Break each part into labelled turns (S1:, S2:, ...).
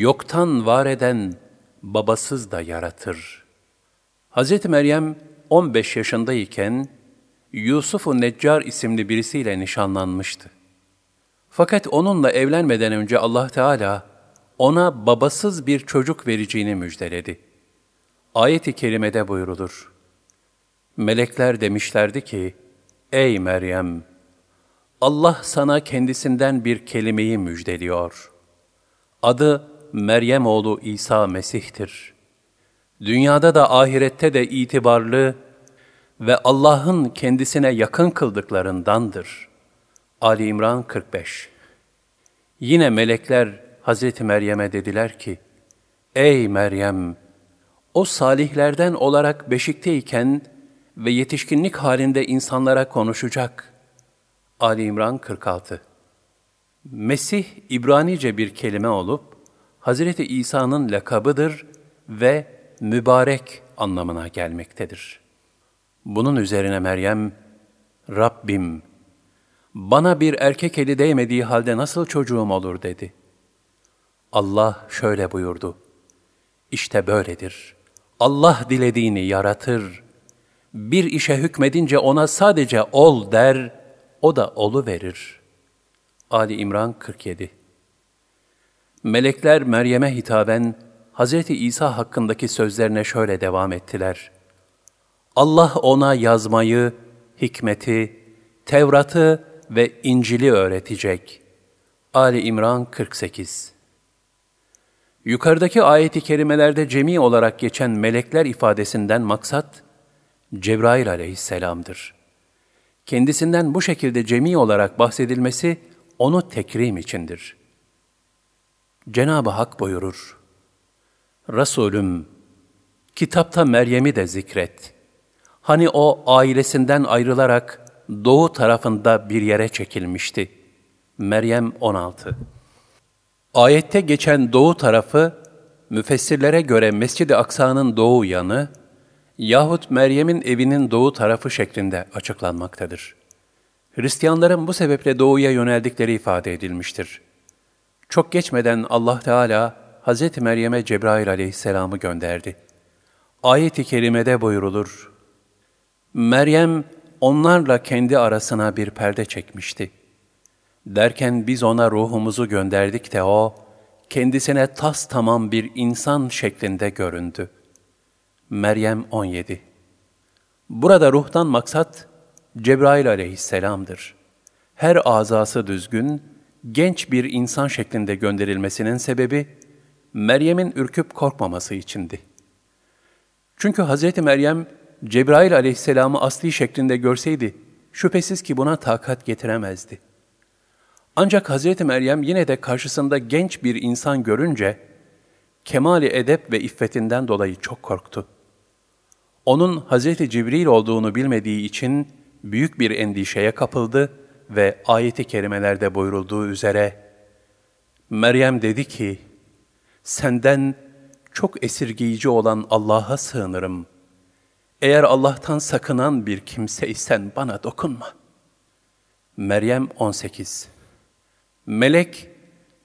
S1: yoktan var eden babasız da yaratır. Hz. Meryem 15 yaşındayken Yusuf-u Neccar isimli birisiyle nişanlanmıştı. Fakat onunla evlenmeden önce Allah Teala ona babasız bir çocuk vereceğini müjdeledi. Ayet-i kerimede buyrulur. Melekler demişlerdi ki, Ey Meryem! Allah sana kendisinden bir kelimeyi müjdeliyor. Adı Meryem oğlu İsa Mesih'tir. Dünyada da ahirette de itibarlı ve Allah'ın kendisine yakın kıldıklarındandır. Ali İmran 45 Yine melekler Hazreti Meryem'e dediler ki, Ey Meryem! O salihlerden olarak beşikteyken ve yetişkinlik halinde insanlara konuşacak. Ali İmran 46 Mesih, İbranice bir kelime olup, Hazreti İsa'nın lakabıdır ve mübarek anlamına gelmektedir. Bunun üzerine Meryem, Rabbim, bana bir erkek eli değmediği halde nasıl çocuğum olur dedi. Allah şöyle buyurdu, İşte böyledir. Allah dilediğini yaratır. Bir işe hükmedince ona sadece ol der, o da olu verir. Ali İmran 47 Melekler Meryem'e hitaben Hz. İsa hakkındaki sözlerine şöyle devam ettiler. Allah ona yazmayı, hikmeti, Tevrat'ı ve İncil'i öğretecek. Ali İmran 48 Yukarıdaki ayeti kerimelerde cemi olarak geçen melekler ifadesinden maksat, Cebrail aleyhisselamdır. Kendisinden bu şekilde cemi olarak bahsedilmesi, onu tekrim içindir. Cenab-ı Hak buyurur, Resulüm, kitapta Meryem'i de zikret. Hani o ailesinden ayrılarak doğu tarafında bir yere çekilmişti. Meryem 16 Ayette geçen doğu tarafı, müfessirlere göre Mescid-i Aksa'nın doğu yanı yahut Meryem'in evinin doğu tarafı şeklinde açıklanmaktadır. Hristiyanların bu sebeple doğuya yöneldikleri ifade edilmiştir. Çok geçmeden Allah Teala Hz. Meryem'e Cebrail aleyhisselamı gönderdi. Ayet-i kerimede buyurulur, Meryem onlarla kendi arasına bir perde çekmişti. Derken biz ona ruhumuzu gönderdik de o, kendisine tas tamam bir insan şeklinde göründü. Meryem 17 Burada ruhtan maksat, Cebrail aleyhisselamdır. Her azası düzgün, genç bir insan şeklinde gönderilmesinin sebebi, Meryem'in ürküp korkmaması içindi. Çünkü Hz. Meryem, Cebrail aleyhisselamı asli şeklinde görseydi, şüphesiz ki buna takat getiremezdi. Ancak Hz. Meryem yine de karşısında genç bir insan görünce, kemali edep ve iffetinden dolayı çok korktu. Onun Hz. Cibril olduğunu bilmediği için büyük bir endişeye kapıldı ve ayeti kerimelerde buyurulduğu üzere, Meryem dedi ki, senden çok esirgiyici olan Allah'a sığınırım. Eğer Allah'tan sakınan bir kimseysen bana dokunma. Meryem 18 Melek,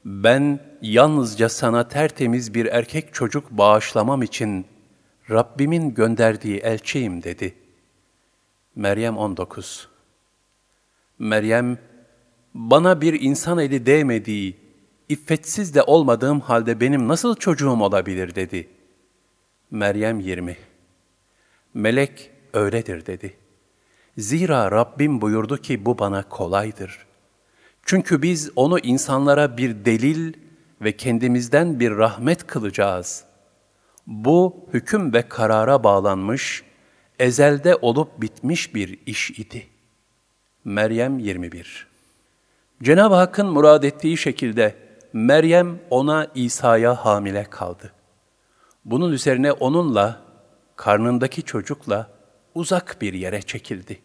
S1: ben yalnızca sana tertemiz bir erkek çocuk bağışlamam için Rabbimin gönderdiği elçiyim dedi. Meryem 19 Meryem, bana bir insan eli değmediği, iffetsiz de olmadığım halde benim nasıl çocuğum olabilir dedi. Meryem 20 Melek öyledir dedi. Zira Rabbim buyurdu ki bu bana kolaydır. Çünkü biz onu insanlara bir delil ve kendimizden bir rahmet kılacağız. Bu hüküm ve karara bağlanmış, ezelde olup bitmiş bir iş idi. Meryem 21 Cenab-ı Hakk'ın murad ettiği şekilde Meryem ona İsa'ya hamile kaldı. Bunun üzerine onunla, karnındaki çocukla uzak bir yere çekildi.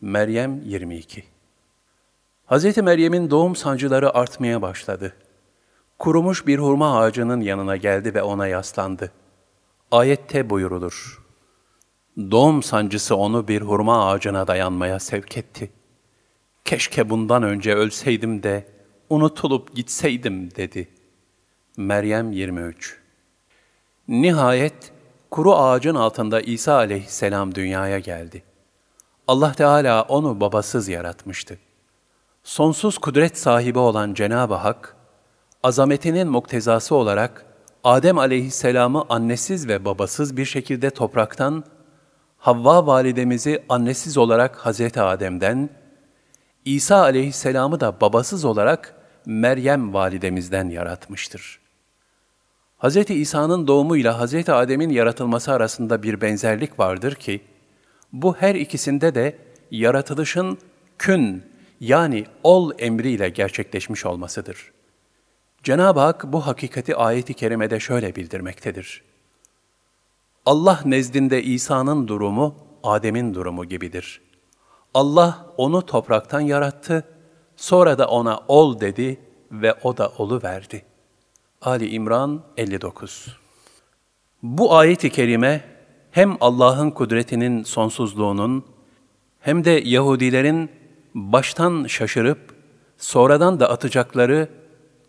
S1: Meryem 22 Hz. Meryem'in doğum sancıları artmaya başladı. Kurumuş bir hurma ağacının yanına geldi ve ona yaslandı. Ayette buyurulur. Doğum sancısı onu bir hurma ağacına dayanmaya sevk etti. Keşke bundan önce ölseydim de unutulup gitseydim dedi. Meryem 23 Nihayet kuru ağacın altında İsa aleyhisselam dünyaya geldi. Allah Teala onu babasız yaratmıştı. Sonsuz kudret sahibi olan Cenab-ı Hak, azametinin muktezası olarak Adem aleyhisselamı annesiz ve babasız bir şekilde topraktan, Havva validemizi annesiz olarak Hazreti Adem'den, İsa aleyhisselamı da babasız olarak Meryem validemizden yaratmıştır. Hz. İsa'nın doğumuyla Hz. Adem'in yaratılması arasında bir benzerlik vardır ki, bu her ikisinde de yaratılışın kün yani ol emriyle gerçekleşmiş olmasıdır. Cenab-ı Hak bu hakikati ayeti kerimede şöyle bildirmektedir. Allah nezdinde İsa'nın durumu Adem'in durumu gibidir. Allah onu topraktan yarattı, sonra da ona ol dedi ve o da olu verdi. Ali İmran 59 Bu ayet-i kerime hem Allah'ın kudretinin sonsuzluğunun hem de Yahudilerin baştan şaşırıp sonradan da atacakları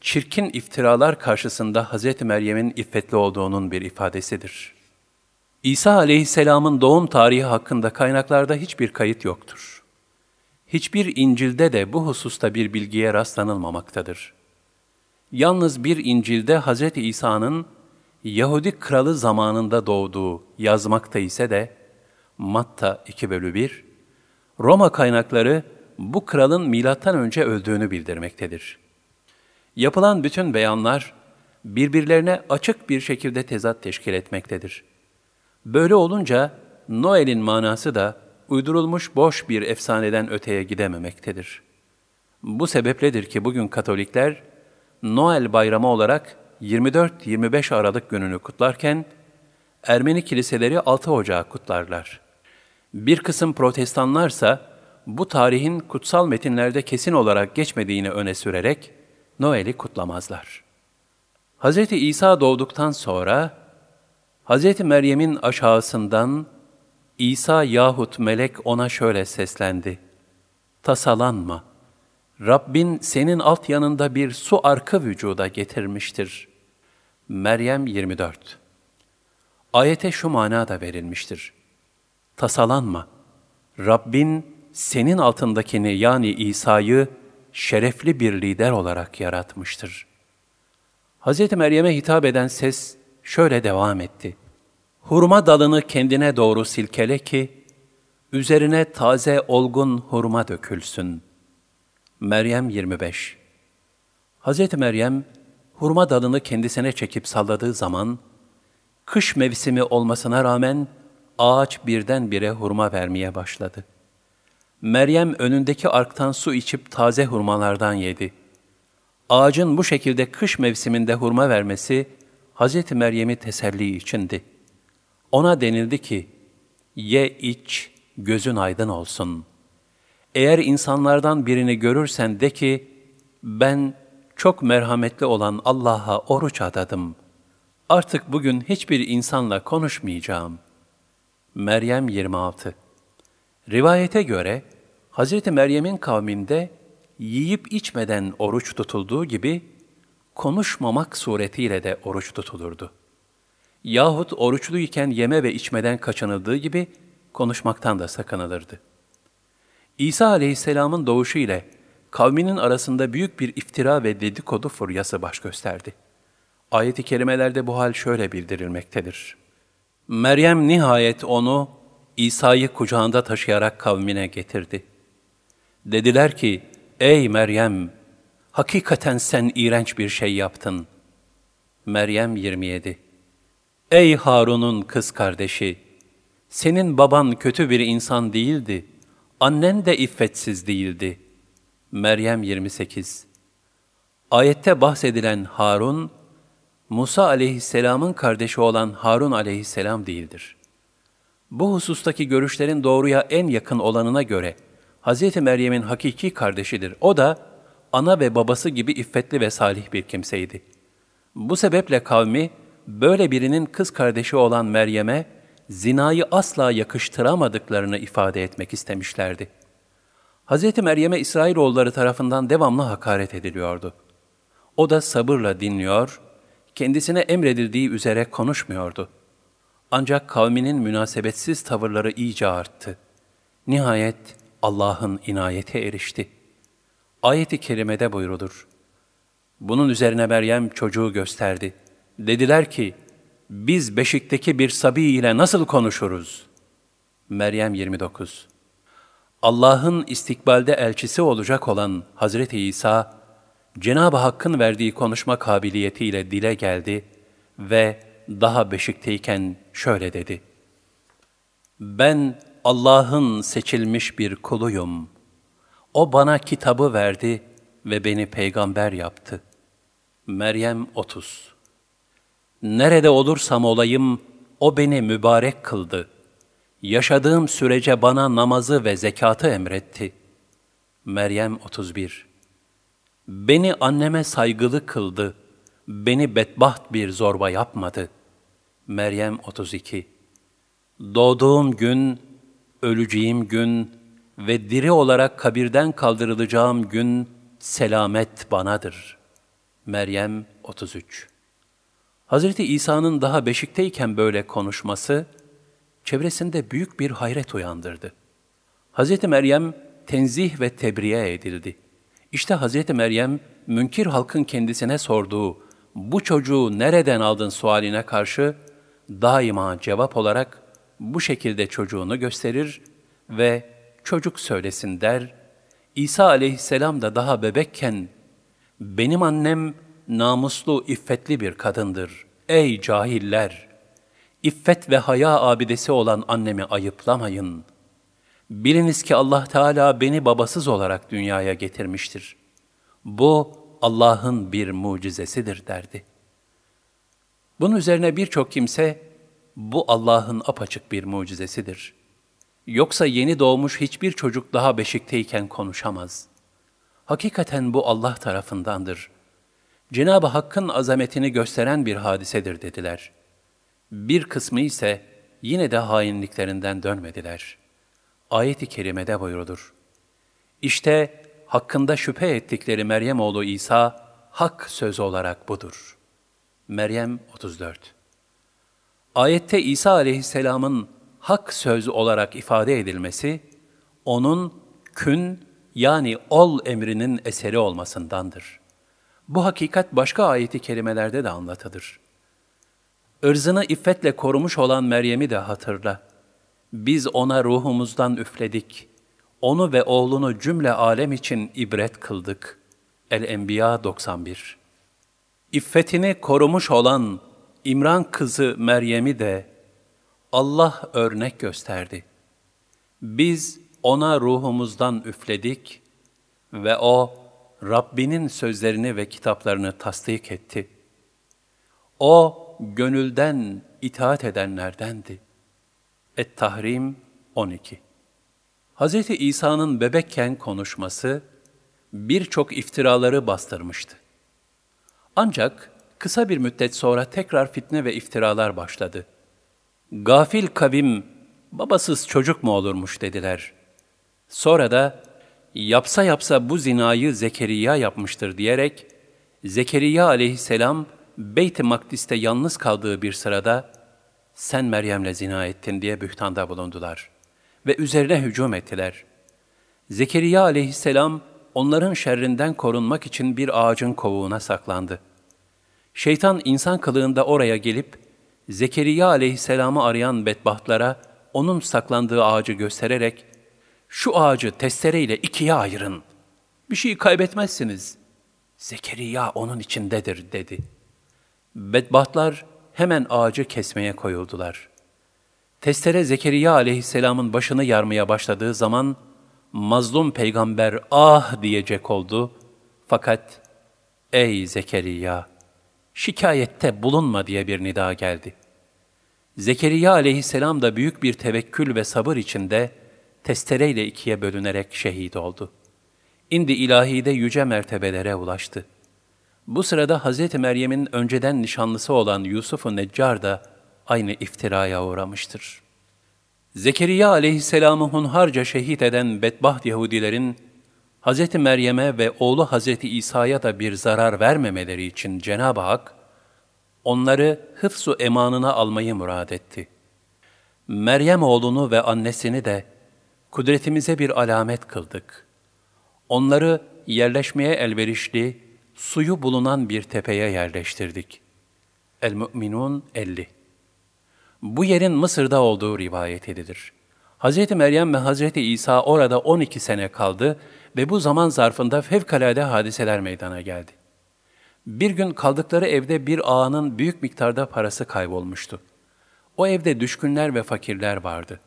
S1: çirkin iftiralar karşısında Hz. Meryem'in iffetli olduğunun bir ifadesidir. İsa aleyhisselamın doğum tarihi hakkında kaynaklarda hiçbir kayıt yoktur. Hiçbir İncil'de de bu hususta bir bilgiye rastlanılmamaktadır. Yalnız bir İncil'de Hz. İsa'nın Yahudi kralı zamanında doğduğu yazmakta ise de Matta 2 bölü 1, Roma kaynakları bu kralın milattan önce öldüğünü bildirmektedir. Yapılan bütün beyanlar birbirlerine açık bir şekilde tezat teşkil etmektedir. Böyle olunca Noel'in manası da uydurulmuş boş bir efsaneden öteye gidememektedir. Bu sebepledir ki bugün Katolikler Noel bayramı olarak 24-25 Aralık gününü kutlarken Ermeni kiliseleri 6 Ocağı kutlarlar. Bir kısım protestanlarsa bu tarihin kutsal metinlerde kesin olarak geçmediğini öne sürerek Noel'i kutlamazlar. Hz. İsa doğduktan sonra Hz. Meryem'in aşağısından İsa yahut melek ona şöyle seslendi. Tasalanma. Rabbin senin alt yanında bir su arkı vücuda getirmiştir. Meryem 24 Ayete şu mana da verilmiştir. Tasalanma. Rabbin senin altındakini yani İsa'yı şerefli bir lider olarak yaratmıştır. Hz. Meryem'e hitap eden ses şöyle devam etti. Hurma dalını kendine doğru silkele ki, üzerine taze olgun hurma dökülsün. Meryem 25 Hz. Meryem, hurma dalını kendisine çekip salladığı zaman, kış mevsimi olmasına rağmen ağaç birdenbire hurma vermeye başladı. Meryem önündeki arktan su içip taze hurmalardan yedi. Ağacın bu şekilde kış mevsiminde hurma vermesi, Hz. Meryem'i teselli içindi. Ona denildi ki, ye iç, gözün aydın olsun. Eğer insanlardan birini görürsen de ki, ben çok merhametli olan Allah'a oruç adadım. Artık bugün hiçbir insanla konuşmayacağım. Meryem 26 Rivayete göre, Hz. Meryem'in kavminde yiyip içmeden oruç tutulduğu gibi, konuşmamak suretiyle de oruç tutulurdu. Yahut oruçluyken yeme ve içmeden kaçınıldığı gibi, konuşmaktan da sakınılırdı. İsa aleyhisselamın doğuşu ile kavminin arasında büyük bir iftira ve dedikodu furyası baş gösterdi. Ayet-i kerimelerde bu hal şöyle bildirilmektedir. Meryem nihayet onu, İsa'yı kucağında taşıyarak kavmine getirdi. Dediler ki, ey Meryem, hakikaten sen iğrenç bir şey yaptın. Meryem 27 Ey Harun'un kız kardeşi, senin baban kötü bir insan değildi, annen de iffetsiz değildi. Meryem 28 Ayette bahsedilen Harun, Musa aleyhisselamın kardeşi olan Harun aleyhisselam değildir. Bu husustaki görüşlerin doğruya en yakın olanına göre, Hz. Meryem'in hakiki kardeşidir. O da ana ve babası gibi iffetli ve salih bir kimseydi. Bu sebeple kavmi, böyle birinin kız kardeşi olan Meryem'e, zinayı asla yakıştıramadıklarını ifade etmek istemişlerdi. Hz. Meryem'e İsrailoğulları tarafından devamlı hakaret ediliyordu. O da sabırla dinliyor, kendisine emredildiği üzere konuşmuyordu. Ancak kavminin münasebetsiz tavırları iyice arttı. Nihayet Allah'ın inayete erişti. Ayet-i kerimede buyrulur. Bunun üzerine Meryem çocuğu gösterdi. Dediler ki, biz beşikteki bir sabi ile nasıl konuşuruz? Meryem 29 Allah'ın istikbalde elçisi olacak olan Hazreti İsa, Cenab-ı Hakk'ın verdiği konuşma kabiliyetiyle dile geldi ve daha beşikteyken şöyle dedi. Ben Allah'ın seçilmiş bir kuluyum. O bana kitabı verdi ve beni peygamber yaptı. Meryem 30 Nerede olursam olayım, o beni mübarek kıldı. Yaşadığım sürece bana namazı ve zekatı emretti. Meryem 31 Beni anneme saygılı kıldı. Beni bedbaht bir zorba yapmadı. Meryem 32 Doğduğum gün, öleceğim gün ve diri olarak kabirden kaldırılacağım gün selamet banadır. Meryem 33 Hazreti İsa'nın daha beşikteyken böyle konuşması, çevresinde büyük bir hayret uyandırdı. Hazreti Meryem tenzih ve tebriye edildi. İşte Hazreti Meryem, münkir halkın kendisine sorduğu, bu çocuğu nereden aldın sualine karşı, daima cevap olarak bu şekilde çocuğunu gösterir ve çocuk söylesin der. İsa aleyhisselam da daha bebekken, benim annem namuslu, iffetli bir kadındır. Ey cahiller! İffet ve haya abidesi olan annemi ayıplamayın. Biliniz ki Allah Teala beni babasız olarak dünyaya getirmiştir. Bu Allah'ın bir mucizesidir derdi. Bunun üzerine birçok kimse, bu Allah'ın apaçık bir mucizesidir. Yoksa yeni doğmuş hiçbir çocuk daha beşikteyken konuşamaz. Hakikaten bu Allah tarafındandır. Cenab-ı Hakk'ın azametini gösteren bir hadisedir dediler. Bir kısmı ise yine de hainliklerinden dönmediler. Ayet-i kerimede buyurulur. İşte hakkında şüphe ettikleri Meryem oğlu İsa, hak söz olarak budur. Meryem 34 Ayette İsa aleyhisselamın hak söz olarak ifade edilmesi, onun kün yani ol emrinin eseri olmasındandır. Bu hakikat başka ayeti kerimelerde de anlatılır. Irzını iffetle korumuş olan Meryem'i de hatırla. Biz ona ruhumuzdan üfledik. Onu ve oğlunu cümle alem için ibret kıldık. El-Enbiya 91 İffetini korumuş olan İmran kızı Meryem'i de Allah örnek gösterdi. Biz ona ruhumuzdan üfledik ve o Rabbinin sözlerini ve kitaplarını tasdik etti. O gönülden itaat edenlerdendi. Et-Tahrim 12 Hz. İsa'nın bebekken konuşması birçok iftiraları bastırmıştı. Ancak kısa bir müddet sonra tekrar fitne ve iftiralar başladı. Gafil kavim, babasız çocuk mu olurmuş dediler. Sonra da yapsa yapsa bu zinayı Zekeriya yapmıştır diyerek, Zekeriya aleyhisselam Beyt-i Makdis'te yalnız kaldığı bir sırada, sen Meryem'le zina ettin diye bühtanda bulundular ve üzerine hücum ettiler. Zekeriya aleyhisselam onların şerrinden korunmak için bir ağacın kovuğuna saklandı. Şeytan insan kılığında oraya gelip, Zekeriya aleyhisselamı arayan bedbahtlara onun saklandığı ağacı göstererek, şu ağacı testereyle ikiye ayırın. Bir şey kaybetmezsiniz. Zekeriya onun içindedir dedi. Bedbahtlar hemen ağacı kesmeye koyuldular. Testere Zekeriya aleyhisselamın başını yarmaya başladığı zaman mazlum peygamber ah diyecek oldu. Fakat ey Zekeriya şikayette bulunma diye bir nida geldi. Zekeriya aleyhisselam da büyük bir tevekkül ve sabır içinde testereyle ikiye bölünerek şehit oldu. İndi ilahide yüce mertebelere ulaştı. Bu sırada Hz. Meryem'in önceden nişanlısı olan Yusuf-u Neccar da aynı iftiraya uğramıştır. Zekeriya aleyhisselamı hunharca şehit eden bedbaht Yahudilerin, Hz. Meryem'e ve oğlu Hz. İsa'ya da bir zarar vermemeleri için Cenab-ı Hak, onları hıfzu emanına almayı murad etti. Meryem oğlunu ve annesini de kudretimize bir alamet kıldık. Onları yerleşmeye elverişli, suyu bulunan bir tepeye yerleştirdik. El-Mü'minun 50 Bu yerin Mısır'da olduğu rivayet edilir. Hz. Meryem ve Hz. İsa orada 12 sene kaldı ve bu zaman zarfında fevkalade hadiseler meydana geldi. Bir gün kaldıkları evde bir ağanın büyük miktarda parası kaybolmuştu. O evde düşkünler ve fakirler vardı.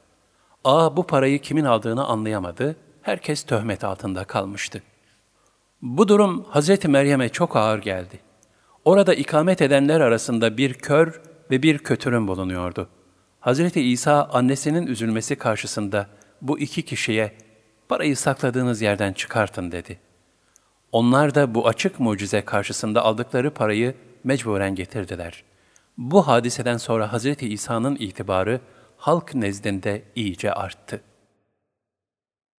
S1: Ağa bu parayı kimin aldığını anlayamadı, herkes töhmet altında kalmıştı. Bu durum Hz. Meryem'e çok ağır geldi. Orada ikamet edenler arasında bir kör ve bir kötürüm bulunuyordu. Hz. İsa annesinin üzülmesi karşısında bu iki kişiye parayı sakladığınız yerden çıkartın dedi. Onlar da bu açık mucize karşısında aldıkları parayı mecburen getirdiler. Bu hadiseden sonra Hz. İsa'nın itibarı halk nezdinde iyice arttı.''